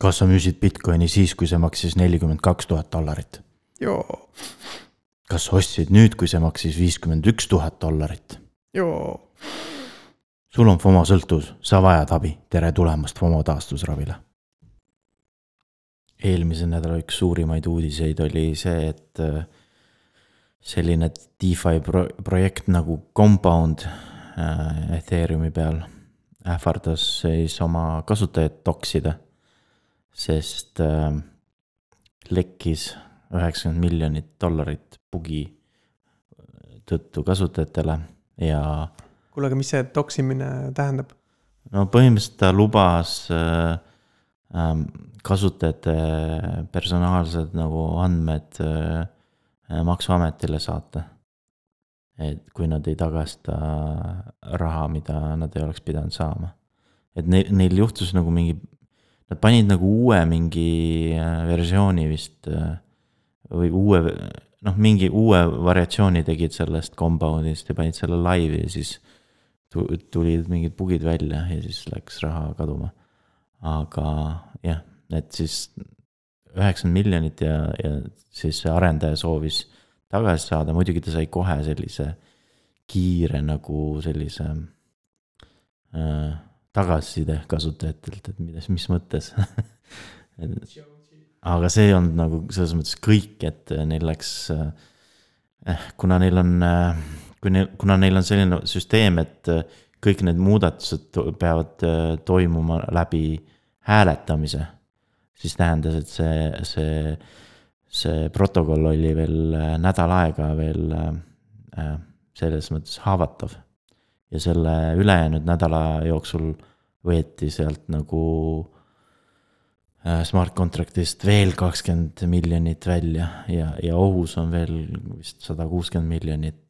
kas sa müüsid Bitcoini siis, kui see maksis nelikümmend kaks tuhat dollarit? joo, kas sa ostsid nüüd, kui see maksis viiskümmend üks tuhat dollarit? joo. sul on FOMO sõltuvus, sa vajad abi, tere tulemast FOMO taastusravile. eelmise nädala üks suurimaid uudiseid oli see, et äh, selline DeFi pro projekt nagu Compound äh, Ethereumi peal ähvardas siis oma kasutajat toksida, sest äh, lekkis üheksakümmend miljonit dollarit bugi tõttu kasutajatele ja kuule, aga mis see toksimine tähendab? no põhimõtteliselt ta lubas äh, äh, kasutajate personaalsed nagu andmed äh, maksuametile saata. et kui nad ei tagasta raha, mida nad ei oleks pidanud saama. et neil, neil juhtus nagu mingi, nad panid nagu uue mingi äh, versiooni vist äh, või uue, noh, mingi uue variatsiooni tegid sellest compound'ist ja panid selle laivi ja siis tulid mingid bugid välja ja siis läks raha kaduma. aga jah, et siis üheksakümmend miljonit ja, ja siis see arendaja soovis tagasi saada, muidugi ta sai kohe sellise kiire nagu sellise äh, tagasiside kasutajatelt, et mida, mis mõttes aga see ei olnud nagu selles mõttes kõik, et neil läks eh,, kuna neil on, kui neil, kuna neil on selline süsteem, et kõik need muudatused peavad toimuma läbi hääletamise siis tähendas, et see, see, see protokoll oli veel nädal aega veel äh, selles mõttes haavatav. Ja selle ülejäänud nädala jooksul võeti sealt nagu äh, smart contract'ist veel kakskümmend miljonit välja ja, ja ohus on veel vist sada kuuskümmend miljonit.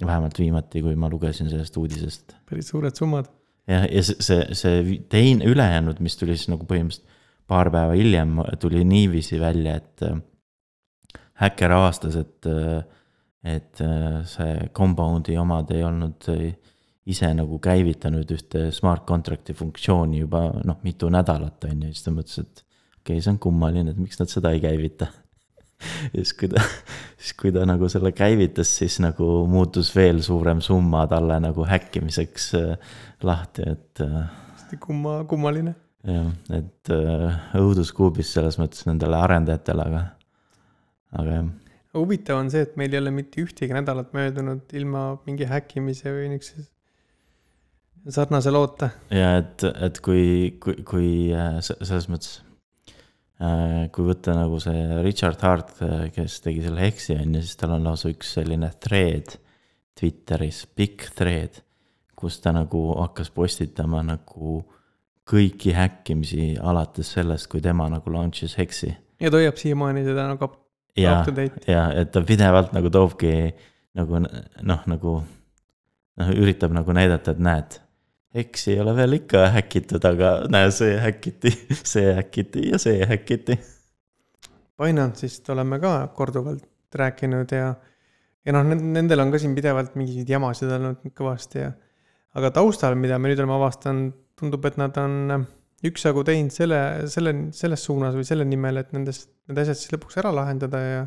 vähemalt viimati, kui ma lugesin sellest uudisest. päris suured summad. jah, ja see, see, see teine, ülejäänud, mis tuli siis nagu põhimõtteliselt paar päeva hiljem tuli niiviisi välja, et äh, häkker avastas, et, äh, et äh, see compound'i omad ei olnud ise nagu käivitanud ühte smart contract'i funktsiooni juba noh, mitu nädalat on ju, siis ta mõtles, et okei okay,, see on kummaline, et miks nad seda ei käivita ja siis, kui ta, siis kui ta nagu selle käivitas, siis nagu muutus veel suurem summa talle nagu häkkimiseks lahti, et. kumma, kummaline jah, et äh, õuduskuubis selles mõttes nendele arendajatele, aga, aga jah. Huvitav on see, et meil ei ole mitte ühtegi nädalat möödunud ilma mingi häkkimise või niisuguse sarnase loota. ja et, et kui, kui, kui äh, selles mõttes, äh, kui võtta nagu see Richard Hart, kes tegi selle Hexi on ju, siis tal on lausa üks selline thread Twitteris, pikk thread, kus ta nagu hakkas postitama nagu kõiki häkkimisi alates sellest, kui tema nagu launch'is Hexi. ja ta hoiab siiamaani seda nagu ja, ja et ta pidevalt nagu toobki nagu noh, nagu noh, üritab nagu näidata, et näed. Hexi ei ole veel ikka häkitud, aga näe, see häkiti, see häkiti ja see häkiti. Binance'ist oleme ka korduvalt rääkinud ja, ja noh, nendel on ka siin pidevalt mingeid jamasid olnud kõvasti ja. aga taustal, mida me nüüd oleme avastanud tundub, et nad on üksjagu teinud selle, selle, selles suunas või selle nimel, et nendest, need asjad siis lõpuks ära lahendada ja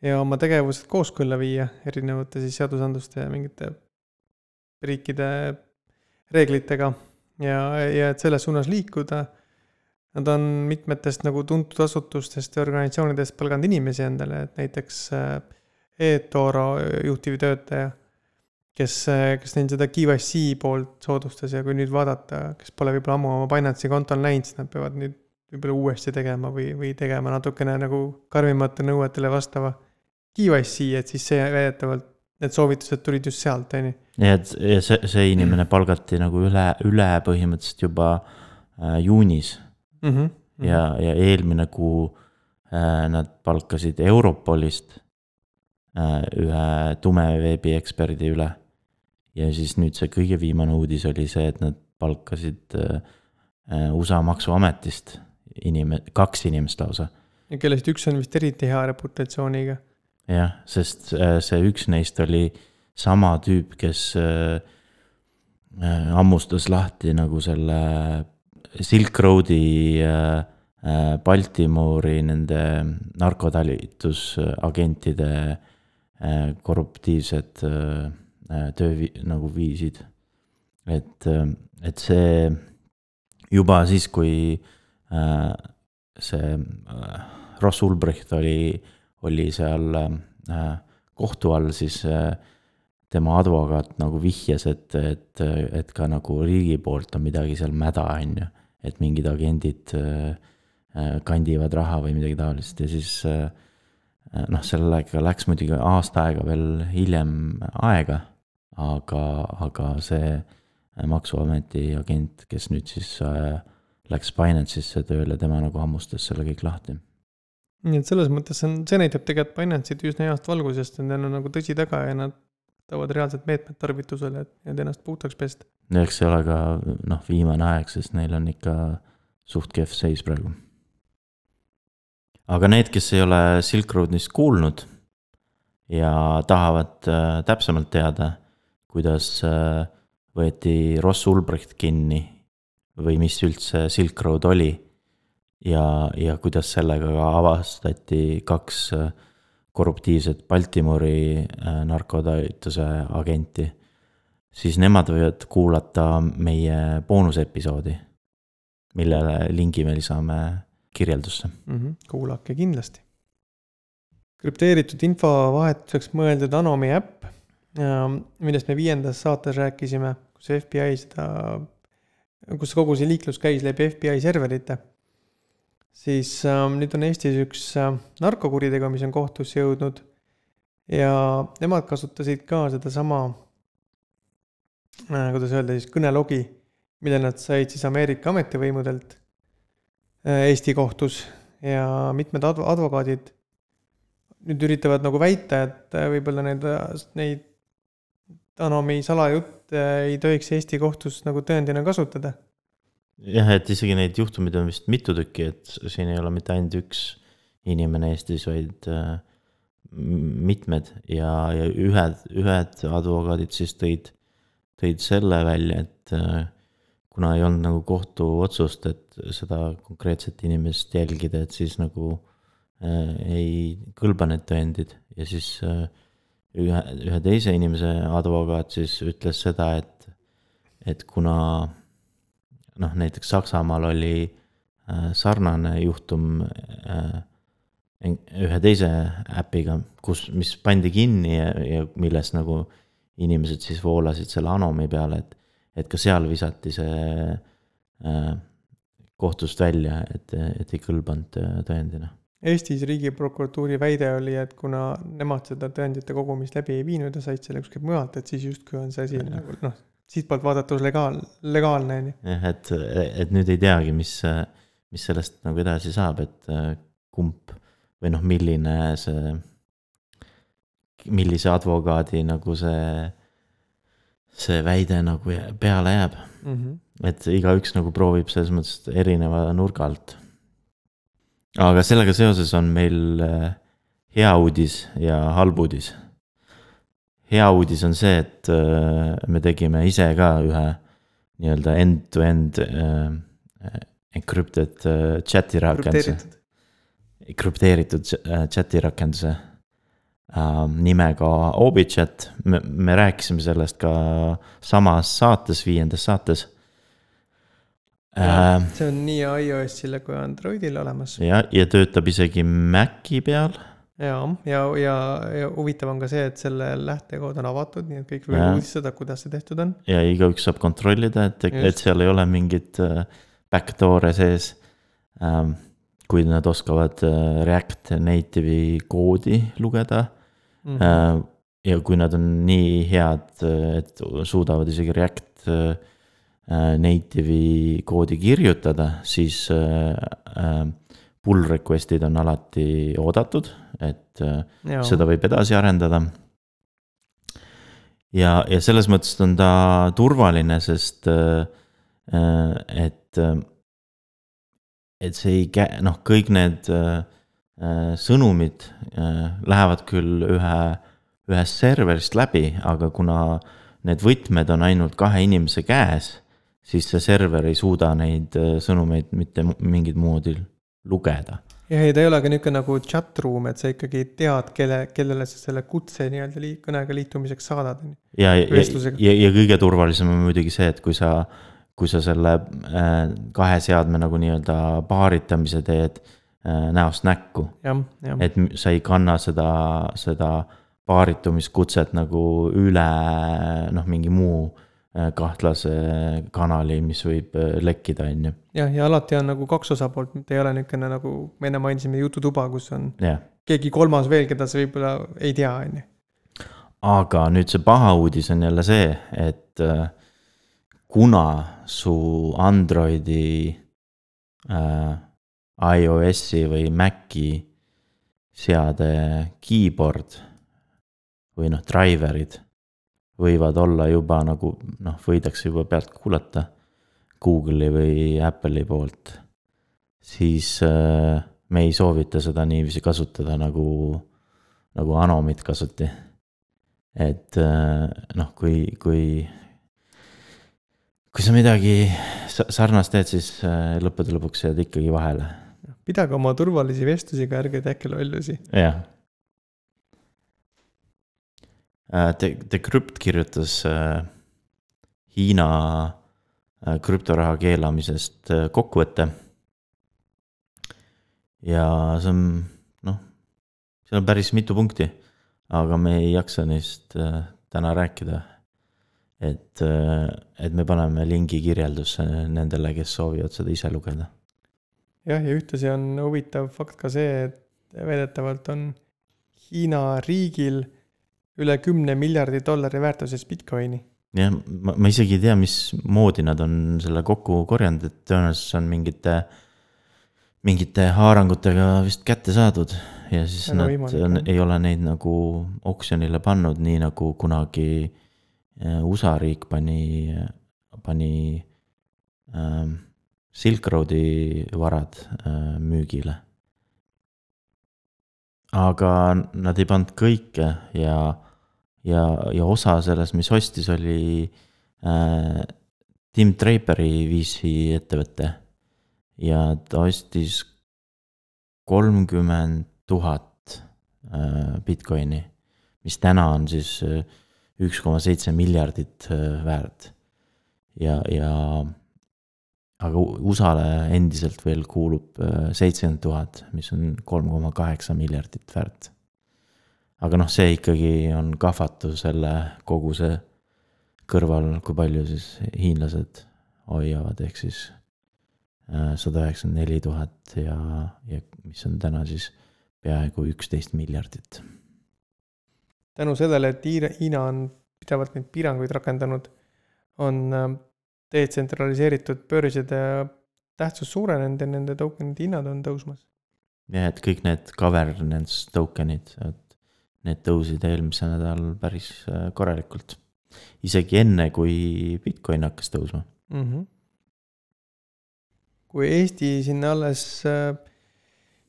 ja oma tegevused kooskõlla viia erinevate siis seadusandluste ja mingite riikide reeglitega ja, ja et selles suunas liikuda. Nad on mitmetest nagu tuntud asutustest ja organisatsioonidest palganud inimesi endale, et näiteks äh, e-Toro juhtivtöötaja kes, kes neil seda KYC poolt soodustas ja kui nüüd vaadata, kes pole võib-olla ammu oma Binance'i kontol näinud, siis nad peavad nüüd võib-olla uuesti tegema või, või tegema natukene nagu karmimate nõuetele vastava KYC, et siis see väidetavalt, need soovitused tulid just sealt, on ju. ja, et ja see, see inimene palgati nagu üle, üle põhimõtteliselt juba äh, juunis mm. -hmm. ja, ja eelmine kuu äh, nad palkasid Europolist äh, ühe tumeveebi eksperdi üle ja siis nüüd see kõige viimane uudis oli see, et nad palkasid äh, äh, USA maksuametist inime-, kaks inimest lausa. ja kellest üks on vist eriti hea reputatsiooniga. jah, sest äh, see üks neist oli sama tüüp, kes hammustas lahti nagu selle Silk Roadi Baltimori nende narkotalitusagentide korruptiivsed töö nagu viisid. et, äh, et see juba siis, kui äh, see äh, Ross Ulbricht oli, oli seal äh, kohtu all, siis äh, tema advokaat nagu vihjas, et, et, et ka nagu riigi poolt on midagi seal mäda, on ju. et mingid agendid äh, äh, kandivad raha või midagi taolist ja siis äh, noh, sellega läks muidugi aasta aega veel hiljem aega. Aga, aga see maksuameti agent, kes nüüd siis läks Binance'isse tööle, tema nagu hammustas selle kõik lahti nii et selles mõttes see on, see näitab tegelikult Binance'it üsna heast valgusest, et neil on nagu tõsi taga ja nad võtavad reaalsed meetmed tarvitusele, et, et ennast puhtaks pesta. eks see ole ka noh, viimane aeg, sest neil on ikka suht kehv seis praegu. aga need, kes ei ole Silk Roadist kuulnud ja tahavad äh, täpsemalt teada, kuidas äh, võeti Ross Ulbricht kinni või mis üldse Silk Road oli ja, ja kuidas sellega avastati kaks äh, korruptiivset Baltimori äh, narkotalituse agenti, siis nemad võivad kuulata meie boonusepisoodi, millele lingi me lisame kirjeldusse mm. -hmm, kuulake kindlasti. krüpteeritud infovahetuseks mõeldud Anomi äpp, millest me viiendas saates rääkisime, kus FBI seda, kus kogu see liiklus käis läbi FBI serverite siis äh, nüüd on Eestis üks äh, narkokuritegu, mis on kohtusse jõudnud. ja nemad kasutasid ka sedasama äh,, kuidas öelda siis, kõnelogi, mille nad said siis Ameerika ametivõimudelt äh, Eesti kohtus ja mitmed adv-, advokaadid nüüd üritavad nagu väita, et äh, võib-olla need, neid Anomi salajutte ei tohiks Eesti kohtus nagu tõendina kasutada. Jah, et isegi neid juhtumeid on vist mitu tükki, et siin ei ole mitte ainult üks inimene Eestis, vaid äh, mitmed ja, ja ühed, ühed advokaadid siis tõid, tõid selle välja, et äh, kuna ei olnud nagu kohtuotsust, et seda konkreetset inimest jälgida, et siis nagu äh, ei kõlba need tõendid ja siis äh, ühe, ühe teise inimese advokaat siis ütles seda, et, et kuna noh, näiteks Saksamaal oli äh, sarnane juhtum äh, ühe teise äpiga, kus, mis pandi kinni ja, ja milles nagu inimesed siis voolasid selle Anomi peale, et, et ka seal visati see äh, kohtust välja, et, et ei kõlbanud tõendina. Eestis riigiprokuratuuri väide oli, et kuna nemad seda tõendite kogumist läbi ei viinud ja said selle kuskilt mujalt, et siis justkui on see asi nagu noh, siitpoolt vaadates legaal, legaalne on ju. jah, et, et nüüd ei teagi, mis, mis sellest nagu edasi saab, et kumb või noh, milline see, millise advokaadi nagu see, see väide nagu peale jääb mm. -hmm. et igaüks nagu proovib selles mõttes erineva nurga alt. Aga sellega seoses on meil äh, hea uudis ja halb uudis hea uudis on see, et äh, me tegime ise ka ühe nii-öelda end-to-end äh, encrypted chat'i rakenduse. krüpteeritud chat'i rakenduse nimega Obichat, me, me rääkisime sellest ka samas saates, viiendas saates. See on nii iOS-ile kui Androidile olemas. ja, ja töötab isegi Maci peal ja, ja, ja, ja huvitav on ka see, et selle lähtekood on avatud, nii et kõik võivad uudistada, kuidas see tehtud on. ja igaüks saab kontrollida, et, et seal ei ole mingit äh, backdoor'e sees ähm,. kui nad oskavad äh, React Native'i koodi lugeda mm. -hmm. Äh, ja kui nad on nii head, et suudavad isegi React Native'i koodi kirjutada, siis pull request'id on alati oodatud, et äh, Joo. seda võib edasi arendada. ja, ja selles mõttes on ta turvaline, sest äh, äh, et, et see ei kä-, noh, kõik need sõnumid lähevad küll ühe, ühest serverist läbi, aga kuna need võtmed on ainult kahe inimese käes, siis see server ei suuda neid äh, sõnumeid mitte mingit moodi lugeda. jah, ei ta ei ole ka niisugune nagu chat room, et sa ikkagi tead, kelle, kellele sa selle kutse nii-öelda lii-, kõnega liitumiseks saadad, ja, ja, Vestlusega. ja, ja kõige turvalisem on muidugi see, et kui sa, kui sa selle äh, kahe seadme nagu nii-öelda paaritamise teed äh, näost näkku, et sa ei kanna seda, seda paaritumiskutset nagu üle noh, mingi muu kahtlase kanali, mis võib äh, lekkida, on ju, jah, ja alati on nagu kaks osapoolt, mitte ei ole niisugune nagu me enne mainisime jututuba, kus on jah. keegi kolmas veel, keda sa võib-olla ei tea, on ju. aga nüüd see paha uudis on jälle see, et äh, kuna su Androidi äh,, iOS-i või Maci seade keyboard või noh, driver'id võivad olla juba nagu noh, võidakse juba pealt kuulata Google'i või Apple'i poolt, siis äh, me ei soovita seda niiviisi kasutada nagu, nagu Anomit kasutati et äh, noh, kui, kui, kui sa midagi sa- sarnast teed, siis äh, lõppude lõpuks jääd ikkagi vahele, pidage oma turvalisi vestlusi ka, ärge tehke lollusi. jah. The, Decrypt kirjutas äh, Hiina äh, krüptoraha keelamisest äh, kokkuvõtte. ja see on noh, seal on päris mitu punkti, aga me ei jaksa neist äh, täna rääkida. et, et me paneme lingi kirjeldusse nendele, kes soovivad seda ise lugeda. jah, ja ühtlasi on huvitav fakt ka see, et väidetavalt on Hiina riigil üle kümne miljardi dollari väärtuses Bitcoini. jah, ma, ma isegi ei tea, mismoodi nad on selle kokku korjanud, et tõenäoliselt see on mingite, mingite haarangutega vist kätte saadud ja siis Väga nad jah. ei ole neid nagu oksjonile pannud, nii nagu kunagi äh, USA riik pani, pani ähm, Silk Roadi varad äh, müügile. Aga nad ei pannud kõike ja, ja, ja osa sellest, mis ostis, oli äh, Tim Draperi VC ettevõte. ja ta ostis kolmkümmend tuhat äh, Bitcoini, mis täna on siis äh, üks koma seitse miljardit äh, väärt. ja, ja aga USA-le endiselt veel kuulub äh, seitsekümmend tuhat, mis on kolm koma kaheksa miljardit väärt. aga noh, see ikkagi on kahvatu selle kogu see kõrval, kui palju siis hiinlased hoiavad, ehk siis äh, sada üheksakümmend neli tuhat ja, ja mis on täna siis peaaegu üksteist miljardit. tänu sellele, et Hiina on pidevalt neid piiranguid rakendanud, on äh, detsentraliseeritud börside tähtsus suurenenud ja nende tokenite hinnad on tõusmas. jah, et kõik need governance token'id, et need tõusid eelmisel nädalal päris äh, korralikult. isegi enne, kui Bitcoin hakkas tõusma. mm. -hmm. kui Eesti sinna alles äh,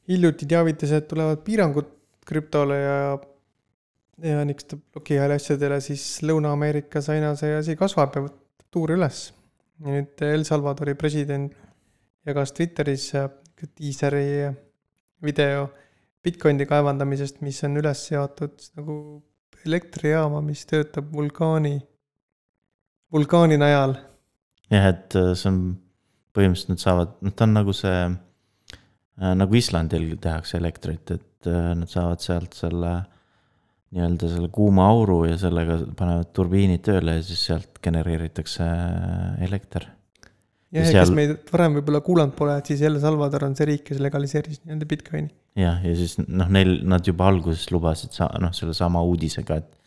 hiljuti teavitas, et tulevad piirangud krüptole ja ja niisuguste blokihääle asjadele, siis Lõuna-Ameerikas aina see asi kasvab ja võtab tuuri üles. Ja nüüd El Salvadori president jagas Twitteris äh, diiseri video Bitcoini kaevandamisest, mis on üles seatud nagu elektrijaama, mis töötab vulkaani, vulkaani najal. Jah, et äh, see on põhimõtteliselt nad saavad, noh, ta on nagu see äh, nagu Islandil tehakse elektrit, et äh, nad saavad sealt selle nii-öelda selle kuuma auru ja sellega panevad turbiinid tööle ja siis sealt genereeritakse äh, elekter. jah, Ja ja kes seal- meid varem võib-olla kuulanud pole, et siis El Salvador on see riik, kes legaliseeris nii-öelda Bitcoini. jah, ja siis noh, neil, nad juba alguses lubasid sa-, noh, sellesama uudisega, et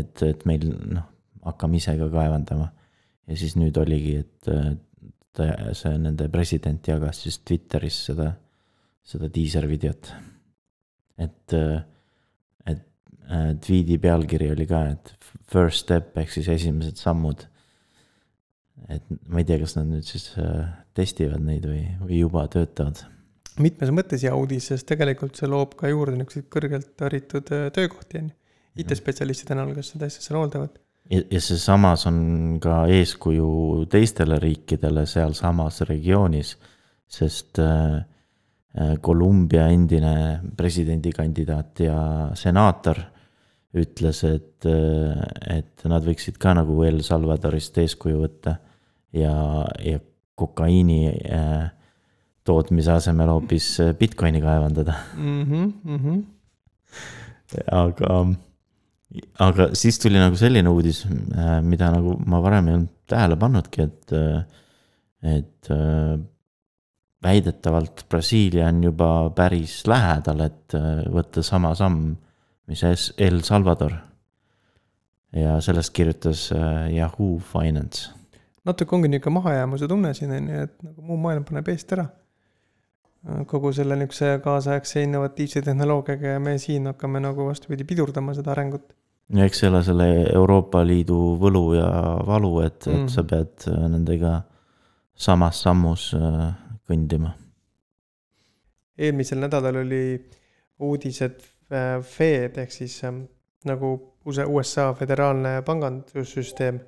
et, et meil noh, hakkame ise ka kaevandama. ja siis nüüd oligi, et ta, see nende president jagas siis Twitteris seda, seda diiser videot. et, et äh, tweet'i pealkiri oli ka, et first step ehk siis esimesed sammud. et ma ei tea, kas nad nüüd siis äh, testivad neid või, või juba töötavad mitmes mõttes hea uudis, sest tegelikult see loob ka juurde niisuguseid kõrgelt haritud äh, töökohti, on ju. IT-spetsialistide näol, kes seda asja seal hooldavad. ja, ja see samas on ka eeskuju teistele riikidele sealsamas regioonis, sest äh, Kolumbia endine presidendikandidaat ja senaator ütles, et, et nad võiksid ka nagu El Salvadorist eeskuju võtta ja, ja kokaiini äh, tootmise asemel hoopis Bitcoini kaevandada mm. -hmm, mm -hmm. aga, aga siis tuli nagu selline uudis, äh, mida nagu ma varem ei olnud tähele pannudki, et, et äh, väidetavalt Brasiilia on juba päris lähedal, et võtta sama samm, mis El Salvador. ja sellest kirjutas Yahoo Finance natuke ongi niisugune mahajäämuse tunne siin on ju, et nagu muu maailm paneb eest ära. kogu selle niisuguse kaasaegse innovatiivse tehnoloogiaga ja me siin hakkame nagu vastupidi pidurdama seda arengut. ja eks see ole selle Euroopa Liidu võlu ja valu, et mm., et sa pead äh, nendega samas sammus äh, kõndima. eelmisel nädalal oli uudis, et äh, Fed ehk siis nagu USA föderaalne pangandussüsteem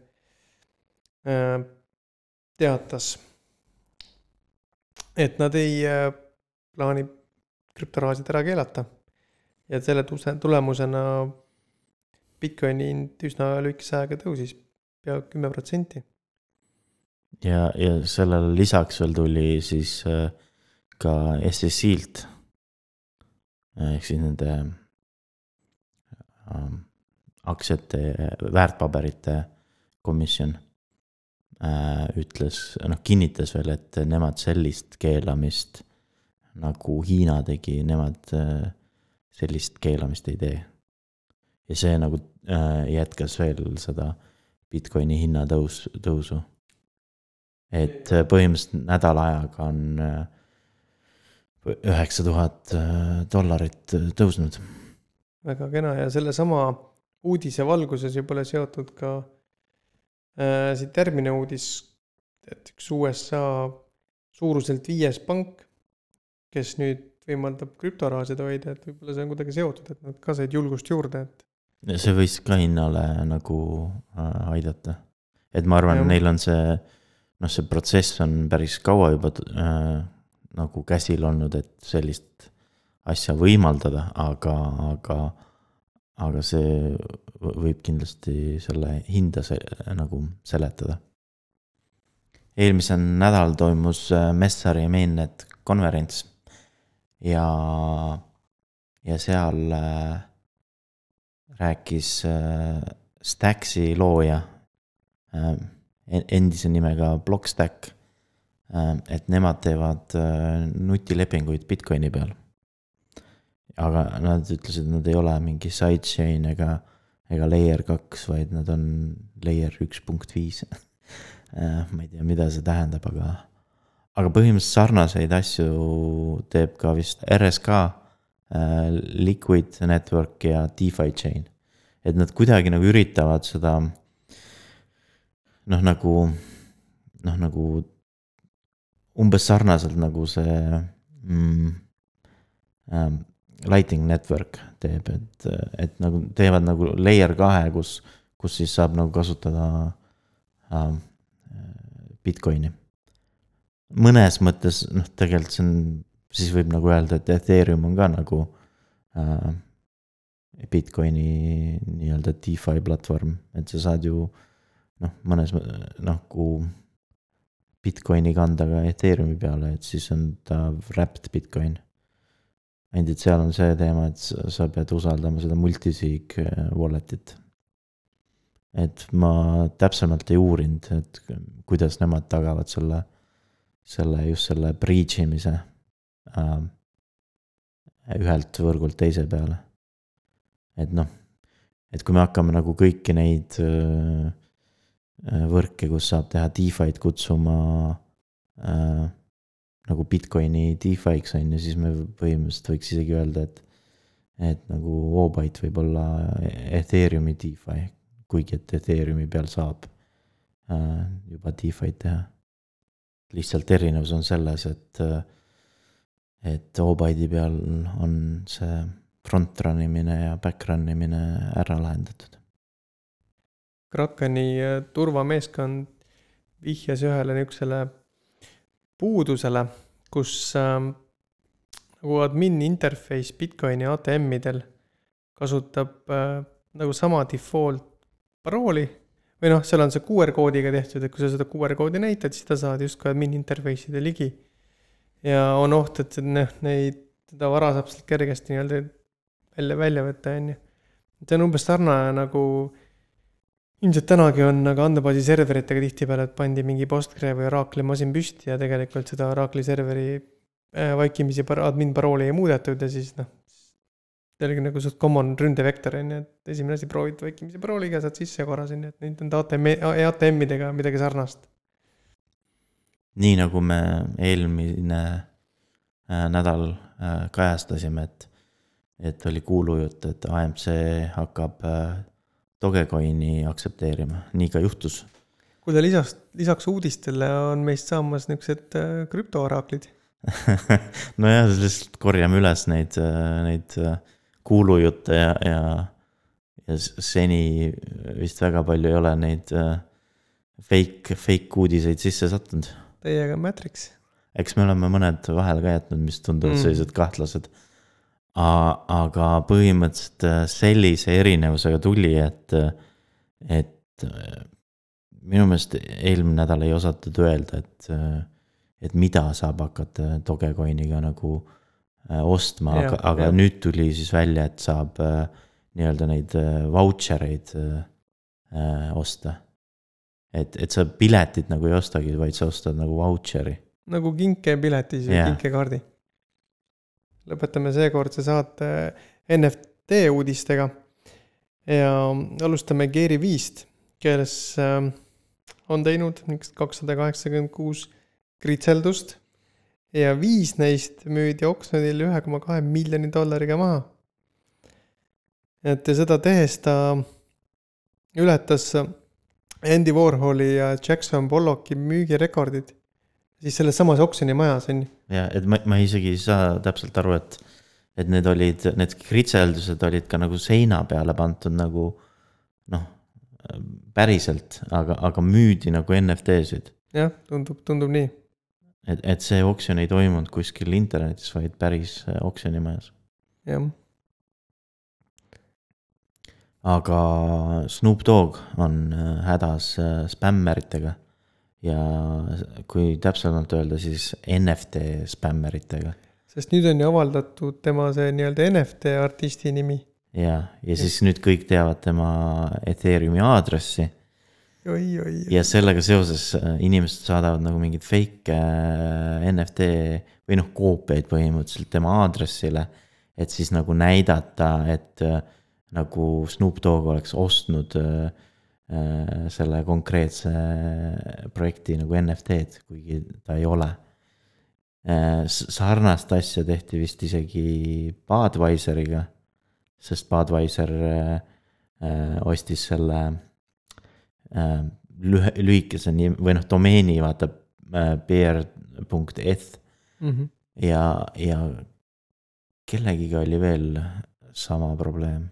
Äh, teatas, et nad ei äh, plaani krüptorahasid ära keelata. ja selle tulemusena Bitcoini hind üsna lühikese ajaga tõusis pea kümme protsenti. ja, ja sellele lisaks veel tuli siis äh, ka SSI-lt ehk siis nende aktsiate, väärtpaberite komisjon Äh, ütles, noh, kinnitas veel, et nemad sellist keelamist nagu Hiina tegi, nemad äh, sellist keelamist ei tee. ja see nagu äh, jätkas veel seda Bitcoini hinnatõus, tõusu. et põhimõtteliselt nädala ajaga on üheksa tuhat dollarit tõusnud. väga kena ja sellesama uudise valguses pole seotud ka Äh, siit järgmine uudis, et üks USA suuruselt viies pank, kes nüüd võimaldab krüptorahasid hoida, et võib-olla see on kuidagi seotud, et nad ka said julgust juurde, et. see võis ka hinnale nagu äh, aidata. et ma arvan, neil on see, noh, see protsess on päris kaua juba äh, nagu käsil olnud, et sellist asja võimaldada, aga, aga aga see võib kindlasti selle hinda se nagu seletada. eelmisel nädalal toimus äh, Messari Mainnet konverents ja, ja seal äh, rääkis äh, Staxi looja endise nimega Blockstack et nemad teevad äh, nutilepinguid Bitcoini peal aga nad ütlesid, et nad ei ole mingi sidechain ega, ega layer kaks, vaid nad on layer üks punkt viis. Äh, ma ei tea, mida see tähendab, aga, aga põhimõtteliselt sarnaseid asju teeb ka vist RSK, äh, Liquid Network ja DeFi chain. et nad kuidagi nagu üritavad seda noh, nagu, noh nagu umbes sarnaselt nagu see mm, ähm, Lighting Network teeb, et, et nagu teevad nagu layer kahe, kus, kus siis saab nagu kasutada äh, Bitcoini. mõnes mõttes noh, tegelikult see on, siis võib nagu öelda, et Ethereum on ka nagu äh, Bitcoini nii-öelda DeFi platvorm, et sa saad ju noh, mõnes nagu Bitcoini kanda ka Ethereumi peale, et siis on ta wrapped Bitcoin ainult, et seal on see teema, et sa pead usaldama seda multisig äh, wallet'it. et ma täpsemalt ei uurinud, et kuidas nemad tagavad selle, selle, just selle breach imise äh, ühelt võrgult teise peale. et noh, et kui me hakkame nagu kõiki neid äh, võrke, kus saab teha DeFi'd kutsuma äh, nagu Bitcoini DeFi'ks on ju, siis me põhimõtteliselt võiks isegi öelda, et. et nagu Obyte võib olla Ethereumi DeFi, kuigi et Ethereumi peal saab äh, juba DeFi'd teha. lihtsalt erinevus on selles, et, et Obyte'i peal on see front run imine ja back run imine ära lahendatud. Krakeni äh, turvameeskond vihjas ühele niisugusele puudusele, kus äh, nagu admin interface Bitcoini ATM-idel kasutab äh, nagu sama default parooli või noh, seal on see QR koodiga tehtud, et kui sa seda QR koodi näitad, siis ta saad justkui admin interface'ide ligi. ja on oht, et noh, neid, seda vara saab sealt kergesti nii-öelda välja, välja võtta, on ju. see on umbes sarnane nagu ilmselt tänagi on, aga andmebaasi serveritega tihtipeale, et pandi mingi Postgre või Oracle'i masin püsti ja tegelikult seda Oracle'i serveri äh, vaikimisi admin parooli ei muudetud ja siis noh, see oligi nagu suht common ründevektor on ju, et esimene asi proovid vaikimise parooliga, saad sisse korra sinna, et nüüd nende ATM, ATM-idega midagi sarnast. nii nagu me eelmine äh, nädal äh, kajastasime, et, et oli kuulujutt, et AMC hakkab Dogecoini aktsepteerima, nii ka juhtus. kuule, lisaks, lisaks uudistele on meist saamas niisugused äh, krüptooraaklid nojah, lihtsalt korjame üles neid, äh, neid äh, kuulujutte ja, ja, ja seni vist väga palju ei ole neid fake, fake uudiseid sisse sattunud. Teiega Matrix. eks me oleme mõned vahele ka jätnud, mis tunduvad mm. sellised kahtlased. Aga põhimõtteliselt äh, sellise erinevusega tuli, et, et äh, minu meelest eelmine nädal ei osatud öelda, et, et mida saab hakata Dogecoiniga nagu äh, Äh, ostma, aga, aga ja. nüüd tuli siis välja, et saab äh, nii-öelda neid äh, vautšer eid äh, osta. et, et sa piletit nagu ei ostagi, vaid sa ostad nagu vautšeri. nagu kinkepileti, siis kinkekaardi. Lõpetame seekordse saate NFT uudistega. ja alustame Geary viist, kes äh, on teinud kakssada kaheksakümmend kuus kritseldust ja viis neist müüdi oksjonil ühe koma kahe miljoni dollariga maha. et ja seda tehes ta ületas Andy Warholi ja Jackson Pollocki müügirekordid. Siis selles samas oksjonimajas on ju. ja, et ma, ma isegi ei saa täpselt aru, et, et need olid, need kritseldused olid ka nagu seina peale pandud nagu noh, päriselt, aga, aga müüdi nagu NFT-sid. jah, tundub, tundub nii et, et see oksjon ei toimunud kuskil internetis, vaid päris äh, oksjonimajas. jah. aga Snoop Dogg on äh, hädas äh, spämmeritega ja kui täpsemalt öelda, siis NFT spämmeritega. sest nüüd on ju avaldatud tema see nii-öelda NFT artisti nimi. ja, ja siis nüüd kõik teavad tema Ethereumi aadressi ja sellega seoses äh, inimesed saadavad nagu mingeid fake äh, NFT või noh, koopiaid põhimõtteliselt tema aadressile. et siis nagu näidata, et äh, nagu Snoop Dogg oleks ostnud selle konkreetse projekti nagu NFT-d, kuigi ta ei ole. sarnast asja tehti vist isegi Budweiseriga, sest Budweiser ostis selle äh, lühe, lühikese nimi või noh, domeeni vaata äh, beer.eth mm. -hmm. ja, ja kellegiga oli veel sama probleem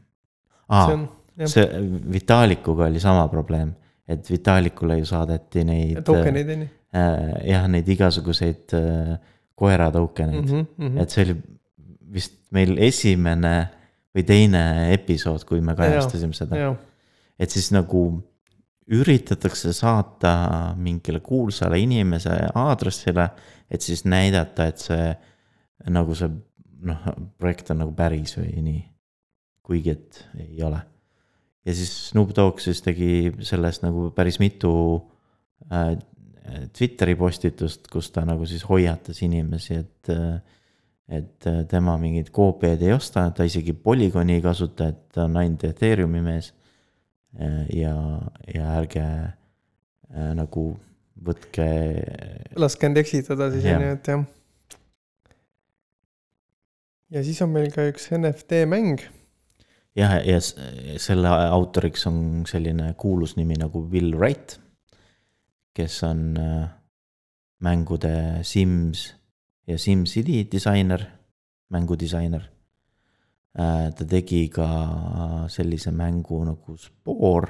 ah,. see, see Vitalikuga oli sama probleem, et Vitalikule ju saadeti neid. tokeneid on ju. Äh, jah, neid igasuguseid äh, koera tokeneid mm, -hmm. et see oli vist meil esimene või teine episood, kui me kajastasime seda. et siis nagu üritatakse saata mingile kuulsale inimese aadressile, et siis näidata, et see nagu see noh, projekt on nagu päris või nii. kuigi, et ei ole. Ja siis Snoop Dogg siis tegi sellest nagu päris mitu äh, Twitteri postitust, kus ta nagu siis hoiatas inimesi, et äh, et tema mingeid koopiaid ei osta, ta isegi Polygoni ei kasuta, et ta on ainult Ethereumi mees ja, ja ärge äh, nagu võtke. laske end eksitada siis on ju, et jah. ja siis on meil ka üks NFT mäng. Jah, ja selle autoriks on selline kuulus nimi nagu Will Wright, kes on äh, mängude Sims ja SimCity disainer, mängudisainer Äh, ta tegi ka sellise mängu nagu Spore.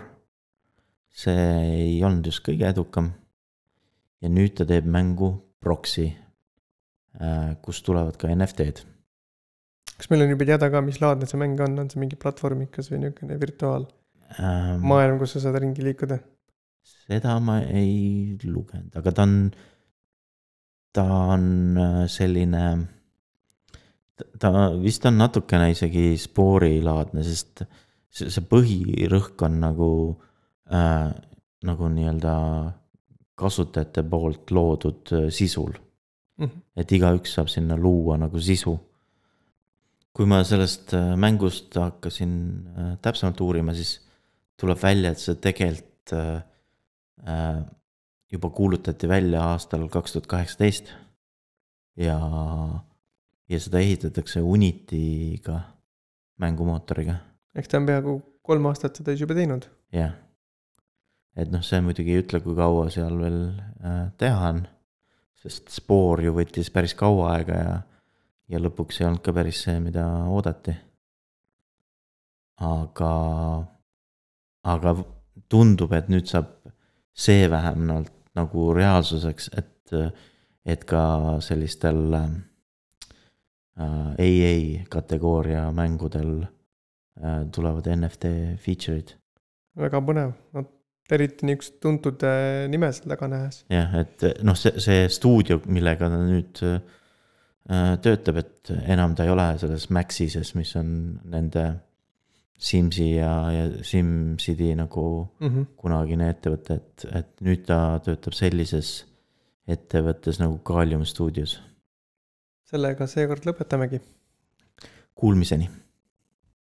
see ei olnud just kõige edukam. ja nüüd ta teeb mängu Proxy, kust tulevad ka NFT-d kas meil on juba teada ka, mis laadne see mäng on, on see mingi platvormikas või niisugune virtuaalmaailm ähm,, kus sa saad ringi liikuda? seda ma ei lugenud, aga ta on, ta on äh, selline, ta vist on natukene isegi spoorilaadne, sest see, see põhirõhk on nagu äh,, nagu nii-öelda kasutajate poolt loodud äh, sisul mm. -hmm. et igaüks saab sinna luua nagu sisu kui ma sellest äh, mängust hakkasin äh, täpsemalt uurima, siis tuleb välja, et see tegelikult äh, juba kuulutati välja aastal kaks tuhat kaheksateist. ja, ja seda ehitatakse Unity'ga, mängumootoriga. eks ta on peaaegu kolm aastat seda juba teinud. jah, et noh, see muidugi ei ütle, kui kaua seal veel teha on, sest Spoor ju võttis päris kaua aega ja ja lõpuks ei olnud ka päris see, mida oodati. aga, aga tundub, et nüüd saab see vähemalt nagu reaalsuseks, et, et ka sellistel äh, AA kategooria mängudel äh, tulevad NFT feature'id. väga põnev, no eriti niisugust tuntud äh, nime seal taga nähes. jah, et noh, see, see stuudio, millega ta nüüd Äh, töötab, et enam ta ei ole selles Maxises, mis on nende Simsi ja, ja SimCity nagu mm -hmm. kunagine ettevõte, et, et nüüd ta töötab sellises ettevõttes nagu Kalium Studios. sellega seekord lõpetamegi. Kuulmiseni